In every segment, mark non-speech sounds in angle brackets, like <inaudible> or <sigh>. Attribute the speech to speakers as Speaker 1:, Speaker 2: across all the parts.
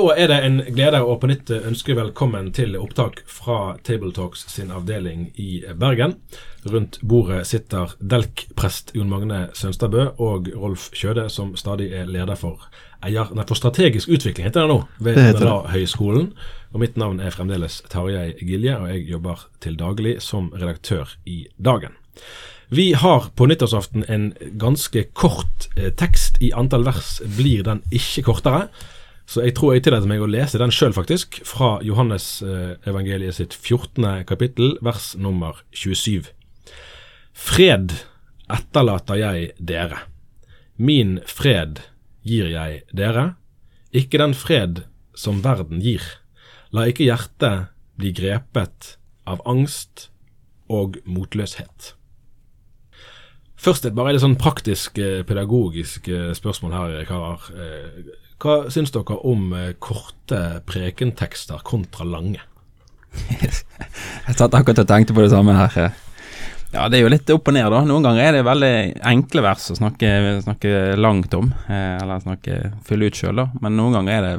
Speaker 1: Da er det en glede å på nytt ønske velkommen til opptak fra Tabletalks sin avdeling i Bergen. Rundt bordet sitter Delk-prest Jon Magne Sønstadbø og Rolf Kjøde, som stadig er leder for eier, nei, for strategisk utvikling, heter det nå, ved NLA-høgskolen. Og mitt navn er fremdeles Tarjei Gilje, og jeg jobber til daglig som redaktør i Dagen. Vi har på nyttårsaften en ganske kort eh, tekst. I antall vers blir den ikke kortere. Så jeg tror jeg tillater meg å lese den sjøl, faktisk, fra Johannes eh, sitt 14. kapittel, vers nummer 27. Fred etterlater jeg dere. Min fred gir jeg dere. Ikke den fred som verden gir. La ikke hjertet bli grepet av angst og motløshet. Først et bare litt sånn praktisk, eh, pedagogisk eh, spørsmål her, karer. Hva syns dere om eh, korte prekentekster kontra lange? <laughs>
Speaker 2: jeg satt akkurat og tenkte på det samme her. Ja, det er jo litt opp og ned, da. Noen ganger er det veldig enkle vers å snakke, snakke langt om, eh, eller snakke, fylle ut sjøl, da. Men noen ganger er det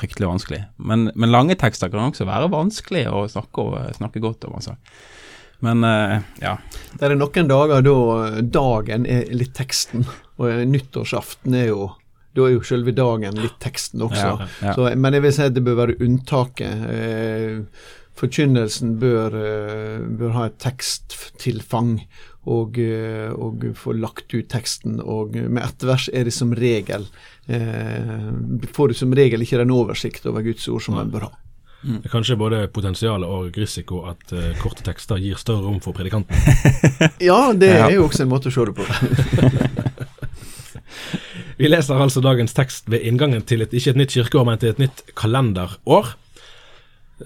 Speaker 2: fryktelig vanskelig. Men, men lange tekster kan også være vanskelig å snakke, snakke godt om, altså. Men ja.
Speaker 3: Det er noen dager da dagen er litt teksten, og nyttårsaften er jo da er jo selve dagen litt teksten også. Ja, ja. Så, men jeg vil si at det bør være unntaket. Eh, forkynnelsen bør, eh, bør, ha et teksttilfang og, eh, og, få lagt ut teksten. Og med ett vers er det som regel eh, Får du som regel ikke den oversikt over Guds ord som en bør ha.
Speaker 1: Mm. Det er kanskje både potensial og risiko at uh, korte tekster gir større rom for predikanten? <laughs>
Speaker 3: ja, det er jo også en måte å se det på. <laughs>
Speaker 1: Vi leser altså dagens tekst ved inngangen til et, ikke et nytt kirkeår, men til et nytt kalenderår.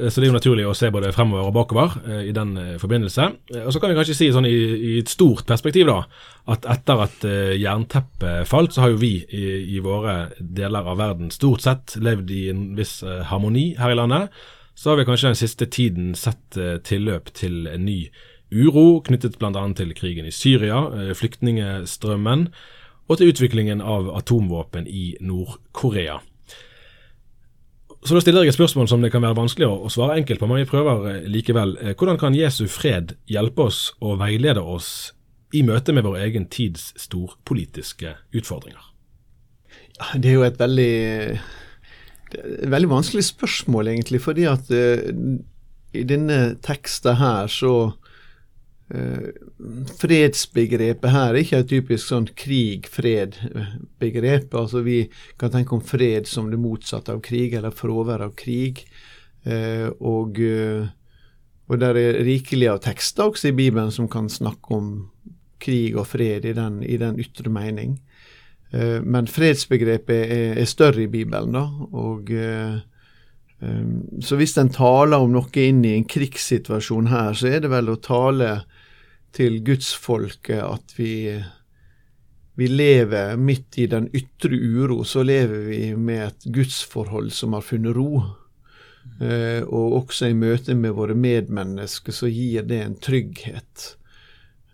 Speaker 1: Eh, så det er jo naturlig å se både fremover og bakover eh, i den eh, forbindelse. Og så kan vi kanskje si sånn i, i, et stort perspektiv da, at etter at jernteppet falt, så har jo vi i, i, våre deler av verden stort sett levd i en viss harmoni her i landet. Så har vi kanskje den siste tiden sett tilløp til en ny uro knyttet bl.a. til krigen i Syria, flyktningestrømmen og til utviklingen av atomvåpen i Nord-Korea. Så Da stiller jeg et spørsmål som det kan være vanskelig å svare enkelt på, men vi prøver eh, likevel. Eh, hvordan kan Jesu fred hjelpe oss og veilede oss i møte med vår egen tids storpolitiske utfordringer?
Speaker 3: Det er jo et veldig, et veldig vanskelig spørsmål, egentlig. fordi at uh, i denne teksten her så fredsbegrepet her er ikke et typisk sånn krig-fred-begrep. Altså Vi kan tenke om fred som det motsatte av krig, eller fravær av krig. Uh, og, og det er rikelig av tekster også i Bibelen som kan snakke om krig og fred i den, i den ytre mening. men fredsbegrepet er, er, større i Bibelen, da. og så hvis en taler om noe inn i en krigssituasjon her, så er det vel å tale til gudsfolket at vi, vi lever midt i den ytre uro, så lever vi med et gudsforhold som har funnet ro. Eh, og også i møte med våre medmennesker så gir det en trygghet.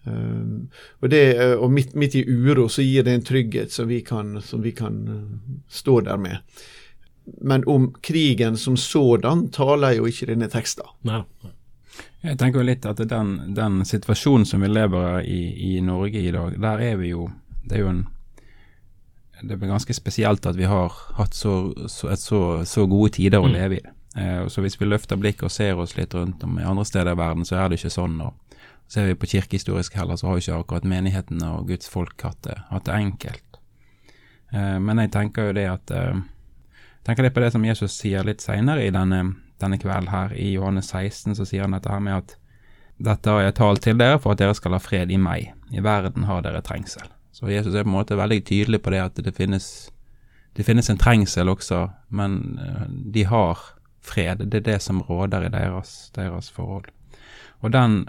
Speaker 3: Um, og, det, eh, og midt, midt, i uro så gir det en trygghet som vi kan, som vi kan uh, stå der med. Men om krigen som sådan taler jo ikke denne teksten.
Speaker 1: Nei.
Speaker 2: Jeg tenker jo litt at den, den situasjonen som vi lever i i Norge i dag, der er vi jo Det er jo en Det er ganske spesielt at vi har hatt så, så, så, så gode tider å mm. leve i. Eh, så hvis vi løfter blikket og ser oss litt rundt om i andre steder i verden, så er det ikke sånn. og Ser vi på kirkehistorisk heller, så har jo ikke akkurat menighetene og Guds folk hatt det, hatt det enkelt. Eh, men jeg tenker jo det at eh, tenker litt på det som Jesus sier litt seinere i denne denne kvelden her i Johannes 16 så sier han dette her med at dette har jeg talt til dere for at dere skal ha fred i meg. I verden har dere trengsel. Så Jesus er på en måte veldig tydelig på det at det finnes, det finnes en trengsel også, men eh, de har fred. Det er det som råder i deres, deres forhold. Og den,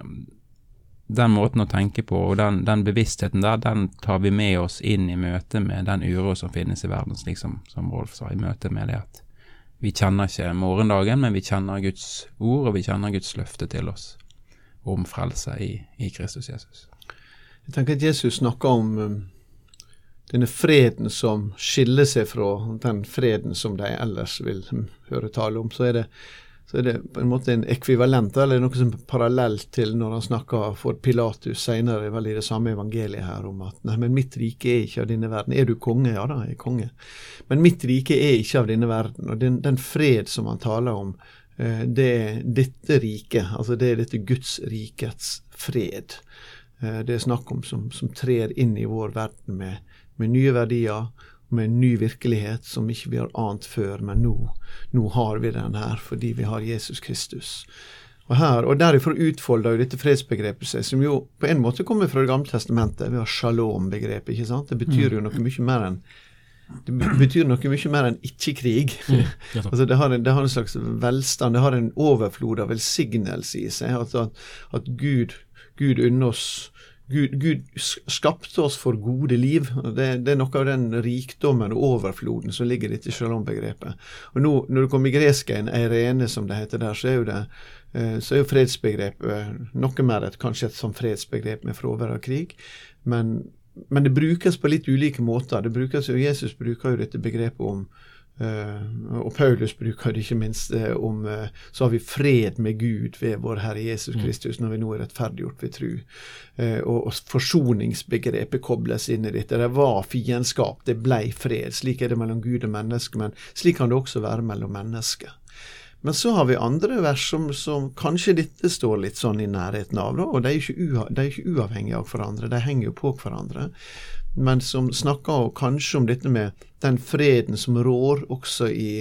Speaker 2: den måten å tenke på og den, den, bevisstheten der, den tar vi med oss inn i møte med den uro som finnes i verden, slik som, som Rolf sa, i møte med det at vi kjenner ikke morgendagen, men vi kjenner Guds ord, og vi kjenner Guds løfte til oss om frelse i, i Kristus Jesus.
Speaker 3: Jeg tenker at Jesus snakker om um, denne freden som skiller seg fra den freden som de ellers vil høre tale om. Så er det så er det på en måte en ekvivalent, eller noe som er parallelt til når han snakker for Pilatus senere, vel i det samme evangeliet her, om at nei, men mitt rike er ikke av denne verden. Er du konge? Ja da, jeg er konge. Men mitt rike er ikke av denne verden. Og den, den fred som han taler om, eh, det er dette riket, altså det er dette Guds rikets fred. Eh, det er snakk om som, som trer inn i vår verden med, med nye verdier med en ny virkelighet som ikke vi har ant før, men nå, nå har vi den her fordi vi har Jesus Kristus. Og her, og Derifra utfolder jo dette fredsbegrepet seg, som jo på en måte kommer fra Det gamle testamentet. Vi har shalom-begrepet. ikke sant? Det betyr jo noe mye mer enn det betyr noe mye mer enn ikke-krig. Mm, <laughs> altså det, har en, det har en slags velstand, det har en overflod av velsignelse i seg. At, at, at Gud, Gud unner oss Gud, Gud, skapte oss for gode liv. Det, det, er noe av den rikdommen og overfloden som ligger i dette shalom-begrepet. Og nå, Når du kommer i gresken, eirene som det heter der, så er jo, det, eh, så er jo fredsbegrepet noe mer et, kanskje et sånn fredsbegrep med fravær av krig. Men, men, det brukes på litt ulike måter. Det brukes jo, Jesus bruker jo dette begrepet om og Paulus bruker det ikke minst uh, om uh, Så har vi fred med Gud ved vår Herre Jesus mm. Kristus når vi nå er rettferdiggjort ved tru. Og, forsoningsbegrepet kobles inn i dette. Det var fiendskap, det blei fred. Slik er det mellom Gud og menneske, men slik kan det også være mellom mennesker. Men så har vi andre vers som, som, kanskje dette står litt sånn i nærheten av, da, og de er ikke uavhengige av hverandre, de henger jo på hverandre men som snakker kanskje om dette med den freden som rår også i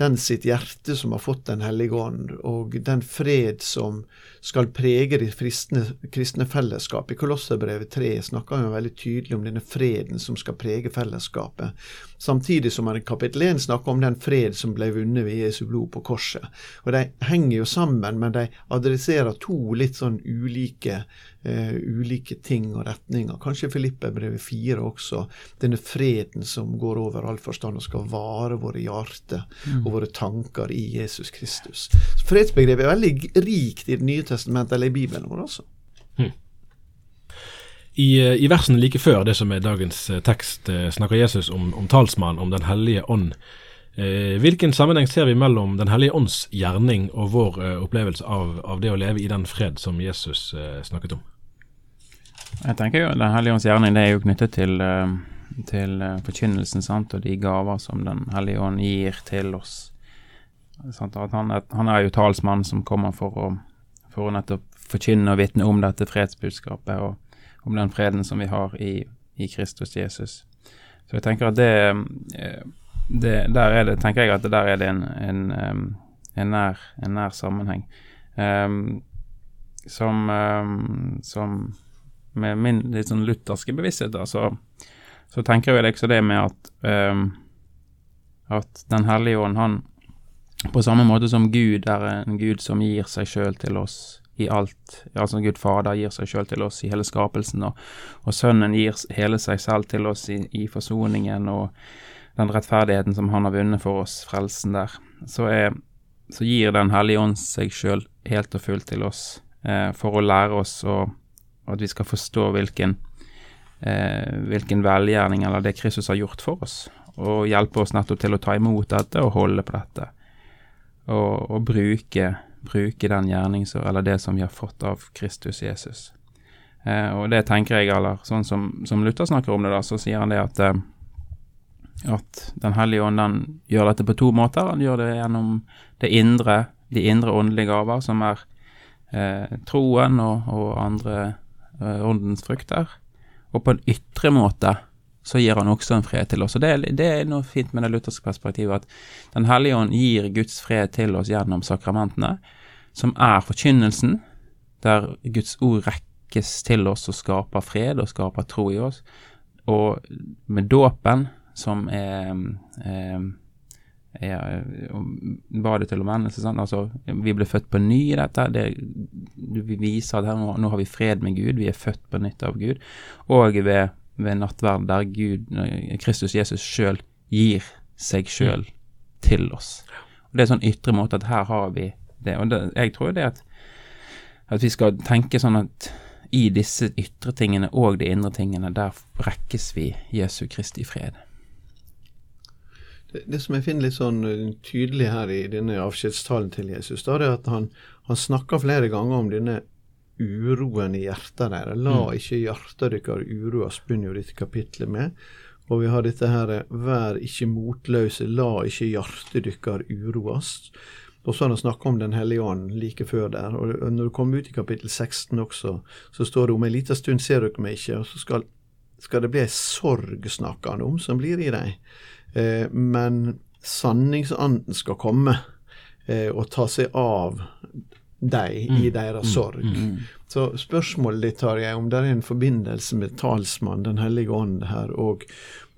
Speaker 3: den sitt hjerte som har fått Den hellige ånd, og den fred som skal prege det kristne, kristne fellesskapet. I Kolosserbrevet 3 snakker vi veldig tydelig om denne freden som skal prege fellesskapet. Samtidig som han i kapittel 1 snakker om den fred som ble vunnet ved Jesu blod på korset. Og De henger jo sammen, men de adresserer to litt sånn ulike uh, ulike ting og retninger. Kanskje Filippe-brevet 4 også. Denne freden som går over all forstand og skal vare våre hjerter mm. og våre tanker i Jesus Kristus. Fredsbegrepet er veldig rikt i Det nye testamentet, eller i Bibelen vår også.
Speaker 1: I, eh, I versene like før det som er dagens eh, tekst, snakker Jesus om, om talsmann, om Den hellige ånd. Eh, hvilken sammenheng ser vi mellom Den hellige ånds gjerning og vår eh, opplevelse av, av, det å leve i den fred som Jesus eh, snakket om?
Speaker 2: Jeg tenker jo Den hellige ånds gjerning det er jo knyttet til, eh, til eh, forkynnelsen sant? og de gaver som Den hellige ånd gir til oss. Han, er, han er jo talsmann som kommer for å, for å nettopp forkynne og vitne om dette fredsbudskapet og om den freden som vi har i, i Kristus Jesus. Så jeg tenker at det, eh, det, Der er det, tenker jeg at det der er det en, en, en, nær, en nær, sammenheng. Um, som, um, som med min litt sånn lutherske bevissthet, da, så, så, tenker jeg også det med at um, at Den hellige ånd, han på samme måte som Gud er en Gud som gir seg sjøl til oss i alt, altså Gud Fader gir seg sjøl til oss i hele skapelsen, og, og Sønnen gir hele seg selv til oss i, i, forsoningen og den rettferdigheten som han har vunnet for oss, frelsen der, så, er, så gir Den hellige ånd seg sjøl helt og fullt til oss eh, for å lære oss og at vi skal forstå hvilken, eh, hvilken velgjerning eller det Kristus har gjort for oss, og hjelpe oss nettopp til å ta imot dette og holde på dette. Og, og bruke, bruke, den gjerning eller det som vi har fått av Kristus Jesus. Eh, og det tenker jeg, eller sånn som, som, Luther snakker om det, da, så sier han det at eh, at Den hellige ånd den gjør dette på to måter. Han gjør det gjennom det indre, de indre åndelige gaver, som er eh, troen og, og andre Eh, åndens frukter. Og på en ytre måte så gir han også en fred til oss. Og det, det er noe fint med det lutherske perspektivet, at Den hellige ånd gir Guds fred til oss gjennom sakramentene, som er forkynnelsen, der Guds ord rekkes til oss og skaper fred og skaper tro i oss, og med dåpen, som er, er, ja, badet til omvendelse. Sånn. Altså, vi ble født på ny i dette. Det, vi viser at her, nå, nå, har vi fred med Gud. Vi er født på nytt av Gud. Og ved, ved nattverd der Gud, Kristus Jesus sjøl, gir seg sjøl til oss. Og Det er sånn ytre måte at her har vi det. Og det, jeg tror det at, at vi skal tenke sånn at i disse ytre tingene og de indre tingene, der rekkes vi Jesu Kristi fred.
Speaker 3: Det, det, som jeg finner litt sånn eh, tydelig her i denne avskjedstalen til Jesus, da, er at han, han snakker flere ganger om denne uroen i hjertet deres. La mm. ikke hjertet deres uroes, begynner jo dette kapitlet med. Og vi har dette her Vær ikke motløse, la ikke hjertet deres uroes. Og så har han snakka om Den hellige ånd like før der. Og når du kommer ut i kapittel 16 også, så står det om en liten stund ser dere meg ikke, og så skal, skal det bli ei sorg, snakker han om, som blir i deg. Eh, men sanningsanden skal komme eh, og ta seg av deg mm. i deres mm. sorg. Mm. mm. Så spørsmålet ditt tar jeg om det er en forbindelse med talsmann, Den hellige ånd her, og,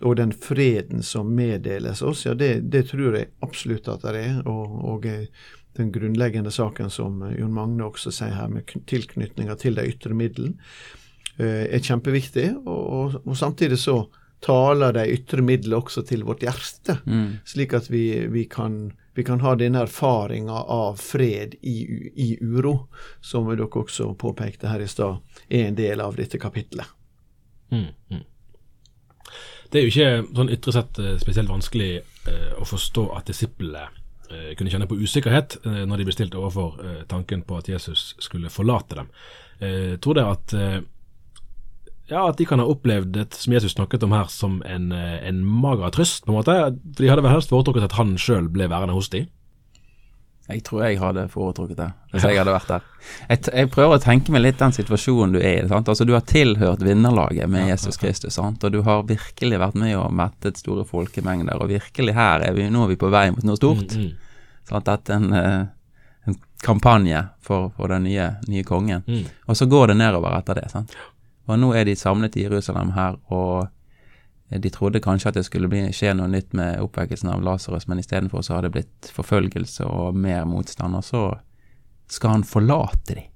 Speaker 3: og den freden som meddeles oss, ja, det, det, tror jeg absolutt at det er. Og, og eh, den grunnleggende saken som Jon Magne også sier her, med tilknytninga til de ytre middelen, er kjempeviktig. Og, og, og samtidig så taler de ytre midlene også til vårt hjerte, mm. slik at vi, vi, kan, vi, kan, ha denne erfaringa av fred i, i, uro, som dere også påpekte her i stad, er en del av dette kapitlet. Mm, mm.
Speaker 1: Det er jo ikke sånn ytre sett eh, spesielt vanskelig eh, å forstå at disiplene eh, kunne kjenne på usikkerhet eh, når de ble stilt overfor eh, tanken på at Jesus skulle forlate dem. Eh, tror dere at ja, at de kan ha opplevd det som Jesus snakket om her, som en, eh, en mager trøst, på en måte. For de hadde vel helst foretrukket at han sjøl ble værende hos dem.
Speaker 2: Jeg tror jeg hadde foretrukket det, hvis jeg hadde vært der. Jeg, jeg, prøver å tenke meg litt den situasjonen du er i. sant? Altså Du har tilhørt vinnerlaget med Jesus Kristus, sant? og du har virkelig vært med og mettet store folkemengder. Og virkelig her er vi, nå er vi på vei mot noe stort. Mm, mm. Sant? Dette er en, eh, en kampanje for, for den nye, nye kongen. Mm. Og så går det nedover etter det. sant? Og nå er de samlet i Jerusalem her, og de trodde kanskje at det skulle bli, skje noe nytt med oppvekkelsen av Lasarus, men istedenfor så har det blitt forfølgelse og mer motstand, og så skal han forlate dem.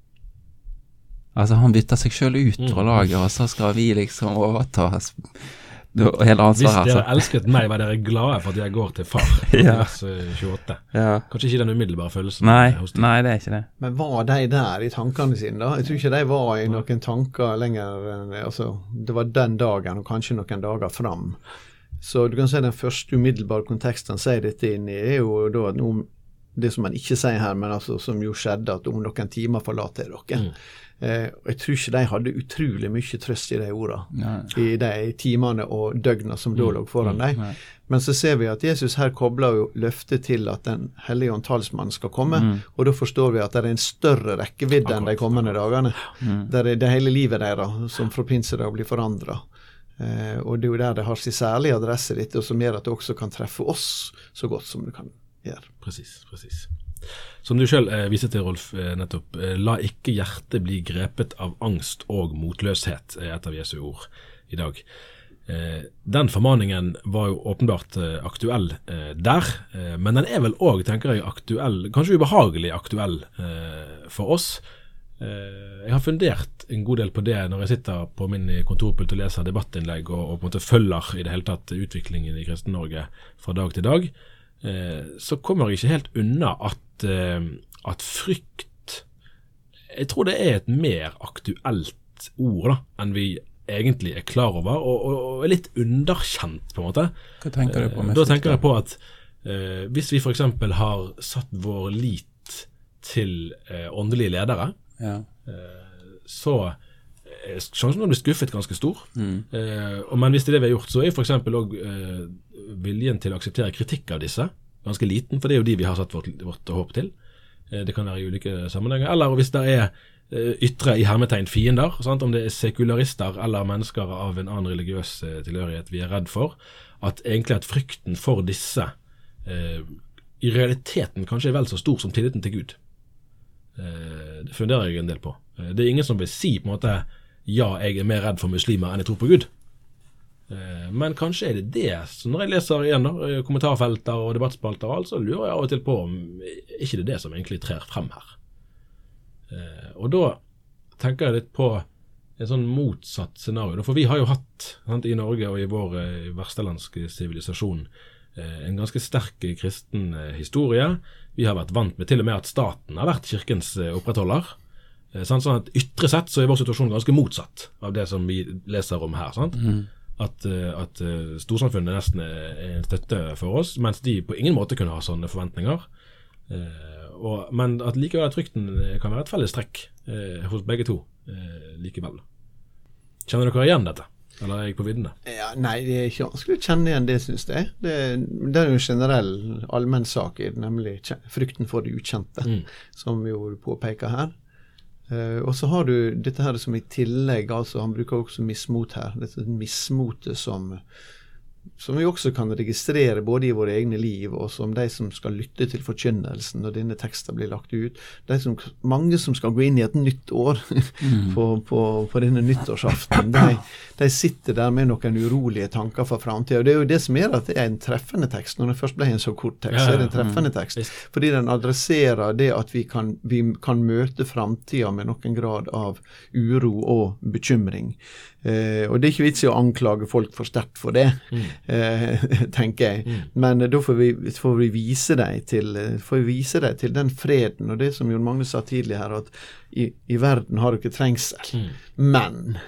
Speaker 2: Altså, han bytter seg sjøl ut fra mm. laget, og så skal vi liksom overta
Speaker 1: Hvis dere elsket meg, var dere glade for at jeg går til far. <laughs> ja. Vers 28. Ja. Kanskje ikke den umiddelbare følelsen.
Speaker 2: Nei, nei, det er ikke det.
Speaker 3: Men var de der i tankene sine, da? Jeg tror ikke de var i noen tanker lenger altså, Det var den dagen, og kanskje noen dager fram. Så du kan si den første umiddelbare konteksten han sier dette inn i, er jo da noe, det som han ikke sier her, men altså som jo skjedde, at om noen timer forlater dere. Mm. Eh, og Jeg tror ikke de hadde utrolig mye trøst i de ordene i de timene og døgna som da mm. lå foran dem. Mm. Men så ser vi at Jesus her kobler jo løftet til at Den hellige ånd talsmann skal komme. Mm. Og da forstår vi at det er en større rekkevidde enn de kommende dagene. Mm. Der er det hele livet deres som fra pinsedag blir forandra. Eh, og det er jo der det har sin særlige adresse, dette, og som gjør at det også kan treffe oss så godt som det kan gjøre.
Speaker 1: Precis, precis. Som du sjøl eh, viser til, Rolf, eh, nettopp. Eh, la ikke hjertet bli grepet av angst og motløshet, er et av Jesu ord i dag. Eh, den formaningen var jo åpenbart eh, aktuell eh, der, men den er vel òg, tenker jeg, aktuell, kanskje ubehagelig aktuell for oss. Jeg har fundert en god del på det når jeg sitter på min kontorpult og leser debattinnlegg og, og på en måte følger i det hele tatt utviklingen i Kristen-Norge fra dag til dag. Så kommer jeg ikke helt unna at at, eh, frykt Jeg tror det er et mer aktuelt ord da, enn vi egentlig er klar over, og, og, og er litt underkjent, på en måte.
Speaker 2: Hva tenker du på med
Speaker 1: Da tenker jeg på at eh, hvis vi f.eks. har satt vår lit til eh, åndelige ledere, ja. eh, så er sjansen for å bli skuffet ganske stor. Mm. Eh, men hvis det er det vi har gjort, så er f.eks. òg eh, viljen til å akseptere kritikk av disse ganske liten, for det er jo de vi har satt vårt, vårt håp til. Eh, det kan være i ulike sammenhenger. Eller hvis det er eh, ytre i hermetegn fiender, sant? om det er sekularister eller mennesker av en annen religiøs eh, tilhørighet vi er redd for, at egentlig at frykten for disse eh, i realiteten kanskje er vel så stor som tilliten til Gud. Eh, det funderer jeg en del på. Det er ingen som vil si på en måte ja, jeg er mer redd for muslimer enn jeg tror på Gud. Eh, men kanskje er det det. Så når jeg leser igjen da, eh, kommentarfelter og debattspalter, så lurer jeg av og til på om ikke det er det som egentlig trer frem her. Eh, og da tenker jeg litt på et sånn motsatt scenario. For vi har jo hatt sant, i Norge og i vår verstelandske sivilisasjon en ganske sterk kristen historie. Vi har vært vant med til og med at staten har vært kirkens opprettholder. Sånn at Ytre sett så er vår situasjon ganske motsatt av det som vi leser om her. sant? At, eh, at eh, storsamfunnet nesten er en støtte for oss, mens de på ingen måte kunne ha sånne forventninger. Eh, og, men at likevel at frykten kan være et felles trekk eh, hos begge to eh, likevel. Kjenner dere igjen dette? Eller er jeg på viddene?
Speaker 3: Ja, nei, det er ikke vanskelig å kjenne igjen det, syns jeg. Det, det er jo en generell allmennsak, nemlig frykten for det ukjente,
Speaker 1: Mm.
Speaker 3: som vi jo påpeker her. Eh, og så har du dette her som i tillegg, altså han bruker også mismot her. Dette mismotet som, som vi også kan registrere både i våre egne liv og som de som skal lytte til forkynnelsen når denne teksten blir lagt ut. De som, mange som skal gå inn i et nytt år <laughs> på, på, på denne nyttårsaften, de, de sitter der med noen urolige tanker for framtida. Det er jo det som gjør at det er en treffende tekst. Når det først ble en så kort tekst, så er det en treffende tekst. Fordi den adresserer det at vi kan, vi kan møte framtida med noen grad av uro og bekymring. Eh, og det er ikke vits i å anklage folk for sterkt for det, eh, <laughs> tenker jeg. Men eh, da får vi, får vi vise deg til, eh, vise deg til den freden, og det som Jon Magne sa tidlig her, at i, i verden har du ikke trengsel. Men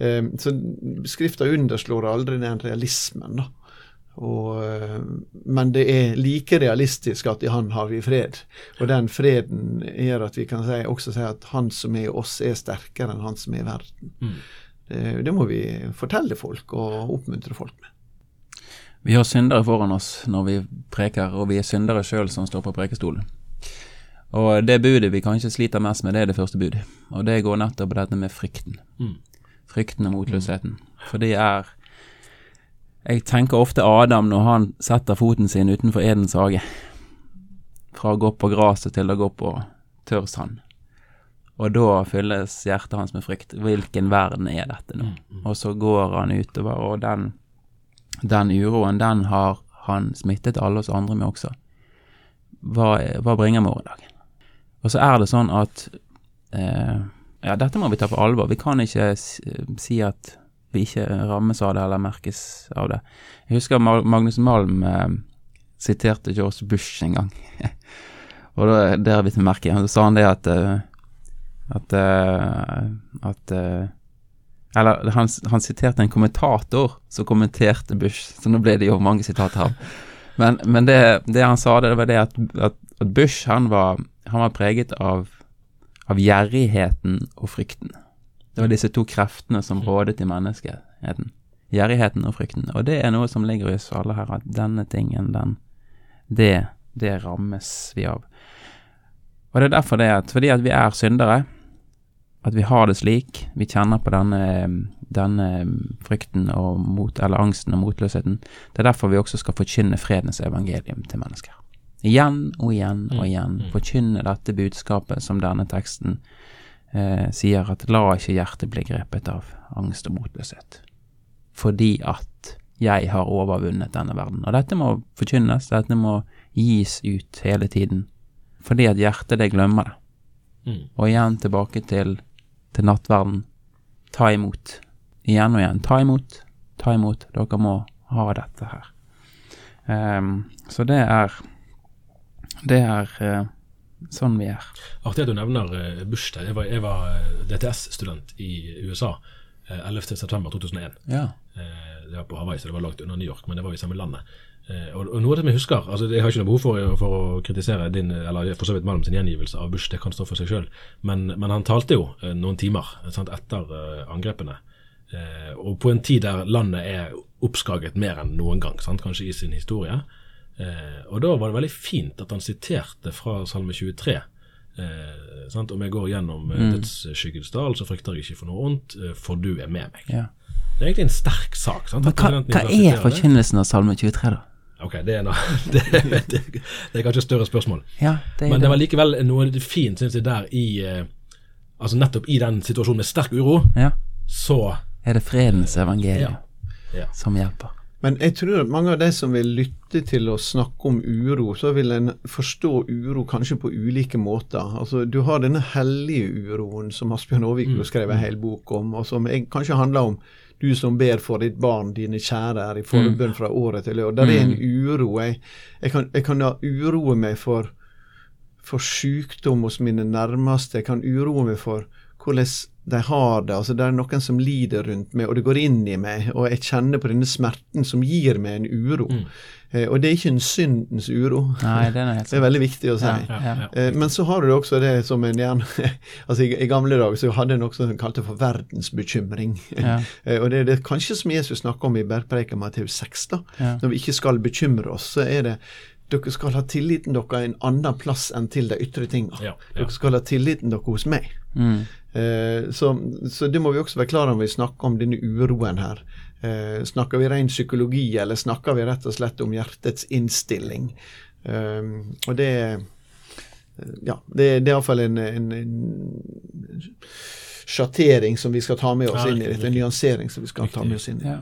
Speaker 3: eh, Så Skrifta underslår aldri den realismen, da. Og, eh, men det er like realistisk at i Han har vi fred. Og den freden gjør at vi kan si, også si at Han som er i oss, er sterkere enn Han som er i verden.
Speaker 1: Mm.
Speaker 3: Det, det må vi fortelle folk og oppmuntre folk med.
Speaker 2: Vi har syndere foran oss når vi preker, og vi er syndere sjøl som står på prekestolen. Og det budet vi kanskje sliter mest med, det er det første budet. Og det går nettopp på dette med frykten.
Speaker 1: Mm.
Speaker 2: Frykten og motløsheten. For det er Jeg tenker ofte Adam når han setter foten sin utenfor Edens hage. Fra å gå på gresset til å gå på tørr sand. Og da fylles hjertet hans med frykt. Hvilken verden er dette nå? Og så går han utover, og den, den uroen, den har han smittet alle oss andre med også. Hva, hva bringer morgendagen? Og så er det sånn at eh, Ja, dette må vi ta på alvor. Vi kan ikke si at vi ikke rammes av det eller merkes av det. Jeg husker Magnus Malm eh, siterte George Bush en gang. <laughs> og da, det har vi til merke. Så sa han det at eh, at eh, at eh, Eller han, han siterte en kommentator som kommenterte Bush, så nå ble det jo mange sitater her. <laughs> Men, men det, det han sa, det var det at, at, at Bush han var, han var preget av, av gjerrigheten og frykten. Det var disse to kreftene som rådet i menneskeheten. Gjerrigheten og frykten. Og det er noe som ligger i oss alle her, at denne tingen, den Det, det rammes vi av. Og det er derfor det at fordi at vi er syndere, at vi har det slik, vi kjenner på denne, denne frykten og mot, eller angsten og motløsheten, det er derfor vi også skal forkynne fredens evangelium til mennesker. Igjen og igjen og igjen forkynne dette budskapet som denne teksten eh, sier, at la ikke hjertet bli grepet av angst og motløshet, fordi at jeg har overvunnet denne verden. Og dette må forkynnes, dette må gis ut hele tiden, fordi at hjertet det glemmer det.
Speaker 1: Mm.
Speaker 2: Og igjen tilbake til, til nattverden. Ta imot. Igjen og igjen. Ta imot. Ta imot. Dere må ha dette her. Um, så det er Det er uh, sånn vi er.
Speaker 1: Artig at du nevner uh, Bush. Jeg var, jeg var eh, DTS-student i USA uh, 11.9.2001.
Speaker 2: Ja.
Speaker 1: Uh, Det var på Hawaii, så det var langt unna New York, men det var i samme landet. Eh, Og, og noe av det jeg husker altså Jeg har ikke noe behov for, for å kritisere din, eller for så vidt Malm sin gjengivelse av Bush, det kan stå for seg sjøl, men, men han talte jo eh, noen timer sant, etter eh, angrepene. Og på en tid der landet er oppskaget mer enn noen gang, sant, kanskje i sin historie. Eh, og da var det veldig fint at han siterte fra Salme 23. Eh, sant? Om jeg går gjennom mm. dødsskyggens dal, så frykter jeg ikke for noe ondt, for du er med meg.
Speaker 2: ja.
Speaker 1: Det er egentlig en sterk sak. Sant?
Speaker 2: Hva, hva er forkynnelsen av Salme 23, da?
Speaker 1: Ok, det er, <laughs> det, det, det er kanskje et større spørsmål.
Speaker 2: Ja, det er
Speaker 1: Men det var likevel noe fint, syns jeg, der i eh, Altså nettopp i den situasjonen med sterk uro,
Speaker 2: Ja.
Speaker 1: så
Speaker 2: Er det fredens evangelium?
Speaker 1: Ja. Ja.
Speaker 2: som hjelper.
Speaker 3: Men jeg tror at mange av de som vil lytte til å snakke om uro, så vil en forstå uro kanskje på ulike måter. Altså, Du har denne hellige uroen som Asbjørn Aavik
Speaker 1: Mm.
Speaker 3: skrev en hel bok om, og som kanskje handler om du som ber for ditt barn, dine kjære, er i forbønn fra året til år. Der er en uro. Jeg, jeg, kan, jeg kan uroe meg for, for sykdom hos mine nærmeste. Jeg kan uroe meg for hvordan de har det. altså Det er noen som lider rundt meg, og det går inn i meg, og jeg kjenner på denne smerten som gir meg en uro. Eh, og det er ikke en syndens uro.
Speaker 2: Nei, det er helt <laughs>
Speaker 3: Det er veldig viktig å si.
Speaker 2: Ja,
Speaker 1: Ja,
Speaker 2: ja.
Speaker 3: Eh, Men så har du også det som en gjerne <laughs> altså i, I gamle dager så hadde en også det en kalte for verdensbekymring.
Speaker 2: Ja. <laughs>
Speaker 3: Eh, og det er det kanskje som Jesus snakker om i Bergpreken Matteus 6. da.
Speaker 2: Ja.
Speaker 3: Når vi ikke skal bekymre oss, så er det dere skal ha tilliten dere en annen plass enn til de ytre tingene.
Speaker 1: Ja, ja.
Speaker 3: Dere skal ha tilliten dere hos meg.
Speaker 2: Mm.
Speaker 3: Eh, så, så det må vi også være klar over når vi snakker om denne uroen her. Eh, snakker vi ren psykologi, eller snakker vi rett og slett om hjertets innstilling? Eh, og det ja, det, det er iallfall en, en, en sjattering som vi skal ta med oss inn i dette. En nyansering som vi skal ta med oss inn i.
Speaker 2: Ja.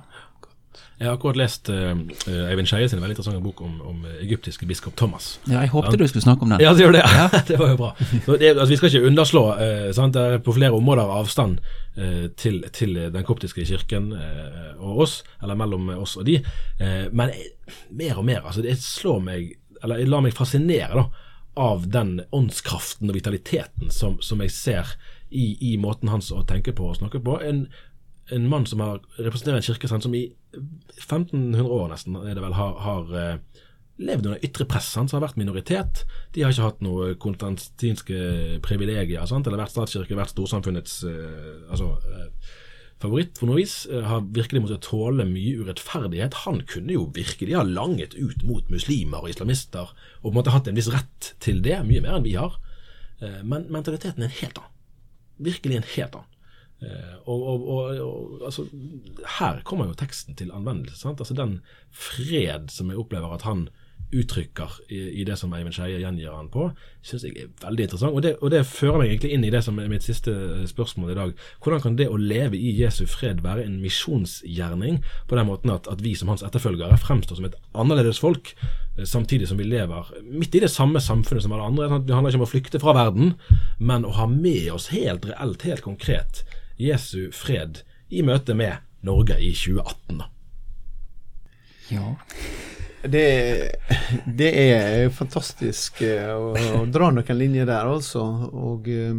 Speaker 1: Jeg har akkurat lest uh, Eivind Skeie sin veldig interessante bok om, om eh, egyptiske biskop Thomas.
Speaker 2: ja, jeg håpte du skulle snakke om den.
Speaker 1: Ja, det gjør det. <laughs> det var jo bra. Så det, altså, vi skal ikke underslå uh, sant? Det er på flere områder avstand uh, til, til den koptiske kirken uh, og oss, eller mellom oss og de. Men eh, mer og mer, altså det slår meg, eller jeg lar meg fascinere da, av den åndskraften og vitaliteten som, som jeg ser i, i måten hans å tenke på og snakke på. En, en mann som har representerer en kirke som i 1500 år nesten er det vel, har, har eh, levd under ytre press, sant, som har vært minoritet. De har ikke hatt noe konstantinske privilegier, sant, eller vært statskirke, vært storsamfunnets eh, altså, eh, favoritt på noe vis. har virkelig måttet tåle mye urettferdighet. Han kunne jo virkelig ha langet ut mot muslimer og islamister, og på en måte hatt en viss rett til det, mye mer enn vi har. Men mentaliteten er en helt annen. Virkelig en helt annen. Eh, og, og, og, og altså, her kommer jo teksten til anvendelse. Altså Den fred som jeg opplever at han uttrykker i, i det som Eivind Skeie gjengir han på, syns jeg er veldig interessant. Og det, og det fører meg egentlig inn i det som er mitt siste spørsmål i dag. Hvordan kan det å leve i Jesu fred være en misjonsgjerning på den måten at, at vi som hans etterfølgere fremstår som et annerledes folk, eh, samtidig som vi lever midt i det samme samfunnet som alle andre? Sant? Det handler ikke om å flykte fra verden, men å ha med oss helt reelt, helt konkret, Jesu fred i møte med Norge i 2018.
Speaker 2: Ja.
Speaker 3: Det, det er fantastisk eh, å, å dra noen linjer der, altså. Og eh,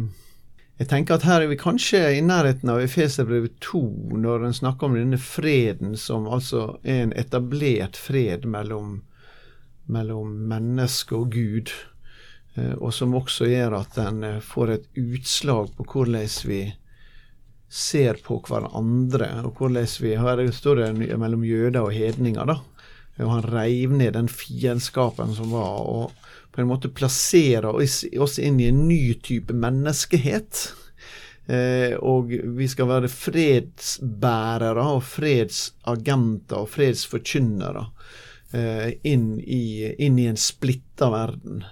Speaker 3: jeg tenker at her er vi kanskje i nærheten av Efeserbrevet 2, når en snakker om denne freden som altså er en etablert fred mellom, mellom menneske og Gud. eh, Og som også gjør at en får et utslag på hvordan vi ser på hverandre, og hvordan vi står det mellom jøder og hedninger, da. Og han reiv ned den fiendskapen som var, og på en måte plasserer oss, inn i en ny type menneskehet. Eh, og vi skal være fredsbærere og fredsagenter og fredsforkynnere eh, inn, i, inn i en splitta verden.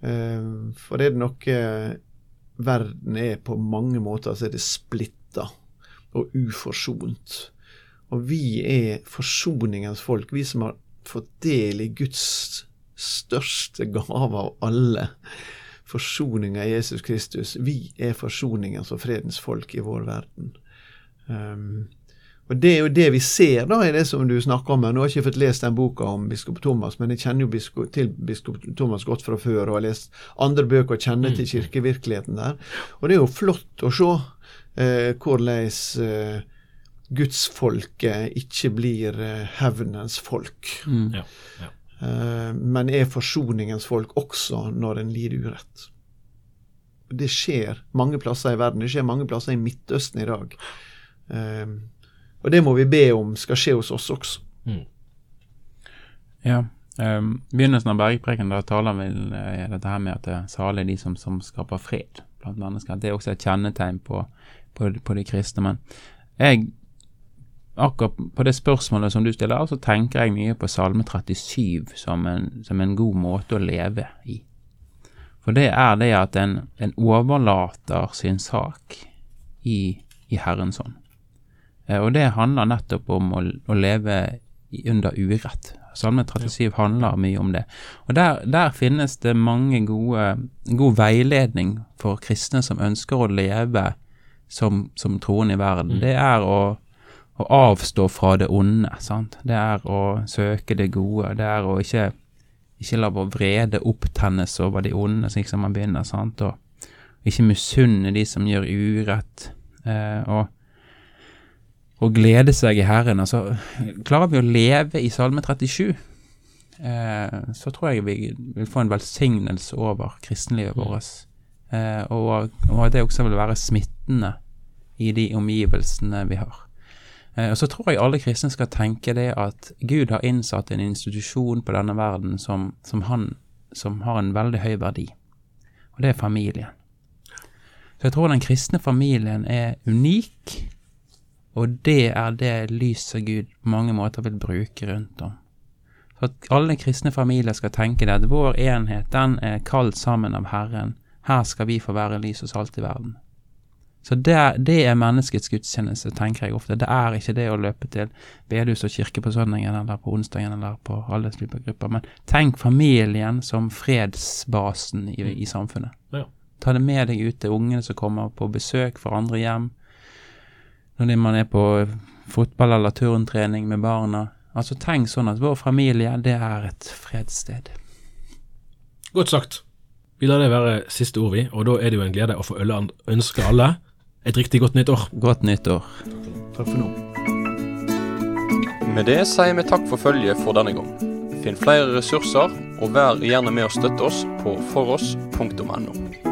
Speaker 3: Eh, for er det noe verden er på mange måter, så er det splitta og uforsont. Og vi er forsoningens folk, vi som har fått del i Guds største gave av alle. Forsoninga i Jesus Kristus. Vi er forsoningens og fredens folk i vår verden. Um, og Det er jo det vi ser da i det som du snakker om. Nå har jeg ikke fått lest den boka om biskop Thomas, men jeg kjenner jo biskop, til biskop Thomas godt fra før og har lest andre bøker og kjenner til kirkevirkeligheten der. Og det er jo flott å se eh, hvordan eh, gudsfolket ikke blir eh, hevnens folk,
Speaker 2: Mm.
Speaker 1: Ja, ja.
Speaker 3: eh, men er forsoningens folk også når en lider urett. Det skjer mange plasser i verden. Det skjer mange plasser i Midtøsten i dag. Eh, og det må vi be om skal skje hos oss også.
Speaker 1: Mm.
Speaker 2: Ja. Um, begynnelsen av bergpreken da taler vel uh, dette her med at det er salig de som, som skaper fred blant mennesker. Det er også et kjennetegn på, på, på de kristne. Men jeg, akkurat på det spørsmålet som du stiller, så tenker jeg mye på Salme 37 som en, som en god måte å leve i. For det er det at en, en overlater sin sak i, i Herrens hånd. Eh, og det handler nettopp om å, å leve under urett. Salme 37 handler mye om det. Og der, der finnes det mange gode, god veiledning for kristne som ønsker å leve som, som troende i verden. Det er å, å avstå fra det onde. sant? Det er å søke det gode. Det er å ikke, ikke la vår vrede opptennes over de onde, slik som man begynner. sant? Og ikke misunne de som gjør urett. Eh, og og glede seg i Herren. Altså, klarer vi å leve i Salme 37, eh, så tror jeg vi vil få en velsignelse over kristenlivet vårt. Eh, og, og at det også vil være smittende i de omgivelsene vi har. Eh, og så tror jeg alle kristne skal tenke det at Gud har innsatt en institusjon på denne verden som, som, han, som har en veldig høy verdi, og det er familien. Så jeg tror den kristne familien er unik, og det er det lyset Gud på mange måter vil bruke rundt om. Så at alle kristne familier skal tenke det, at vår enhet, den er kalt sammen av Herren. Her skal vi få være lys og salt i verden. Så det, det er menneskets gudstjeneste, tenker jeg ofte. Det er ikke det å løpe til bedehus og kirke på søndagen eller på onsdagen eller på alle slike grupper. Men tenk familien som fredsbasen i, i samfunnet.
Speaker 1: Ja.
Speaker 2: Ta det med deg ut til ungene som kommer på besøk fra andre hjem. Når man er på fotball- eller turntrening med barna. Altså Tenk sånn at vår familie, det er et fredssted.
Speaker 1: Godt sagt. Vi lar det være siste ord, vi. Og da er det jo en glede å få ønske alle et riktig godt nytt år.
Speaker 2: Godt nyttår.
Speaker 3: Takk for nå.
Speaker 4: Med det sier vi takk for følget for denne gang. Finn flere ressurser, og vær gjerne med å støtte oss på foross.no.